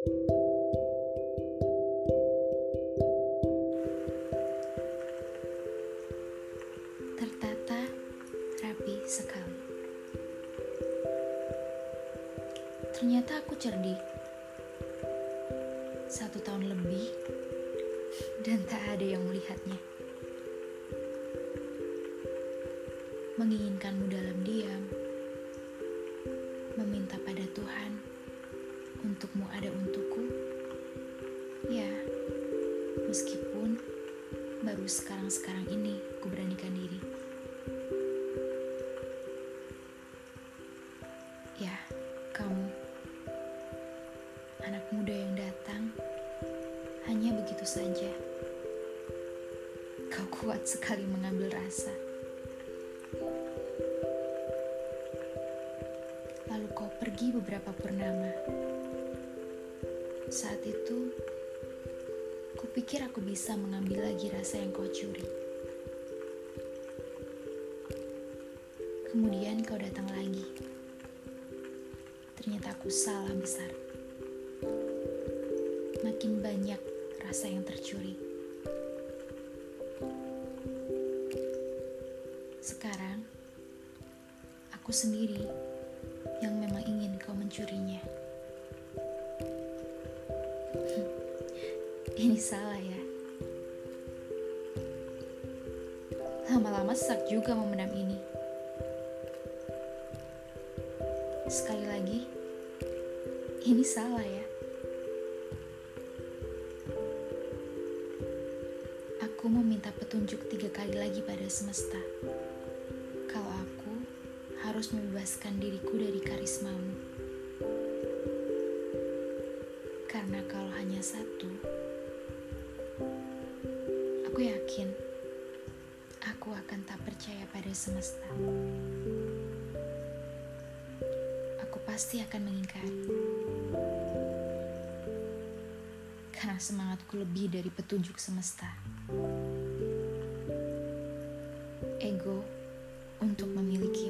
Tertata rapi sekali. Ternyata aku cerdik. Satu tahun lebih dan tak ada yang melihatnya. Menginginkanmu dalam diam, meminta pada Tuhan ada untukku. Ya, meskipun baru sekarang-sekarang ini ku beranikan diri. Ya, kamu anak muda yang datang hanya begitu saja. Kau kuat sekali mengambil rasa. Lalu kau pergi beberapa purnama. Saat itu, kupikir aku bisa mengambil lagi rasa yang kau curi. Kemudian kau datang lagi. Ternyata aku salah besar. Makin banyak rasa yang tercuri. Sekarang, aku sendiri yang memang ingin kau mencurinya. Ini salah ya. Lama-lama sesak juga memendam ini. Sekali lagi, ini salah ya. Aku meminta petunjuk tiga kali lagi pada semesta. Kalau aku harus membebaskan diriku dari karismamu. Karena kalau hanya satu, aku yakin aku akan tak percaya pada semesta. Aku pasti akan mengingkari. Karena semangatku lebih dari petunjuk semesta. Ego untuk memilikimu.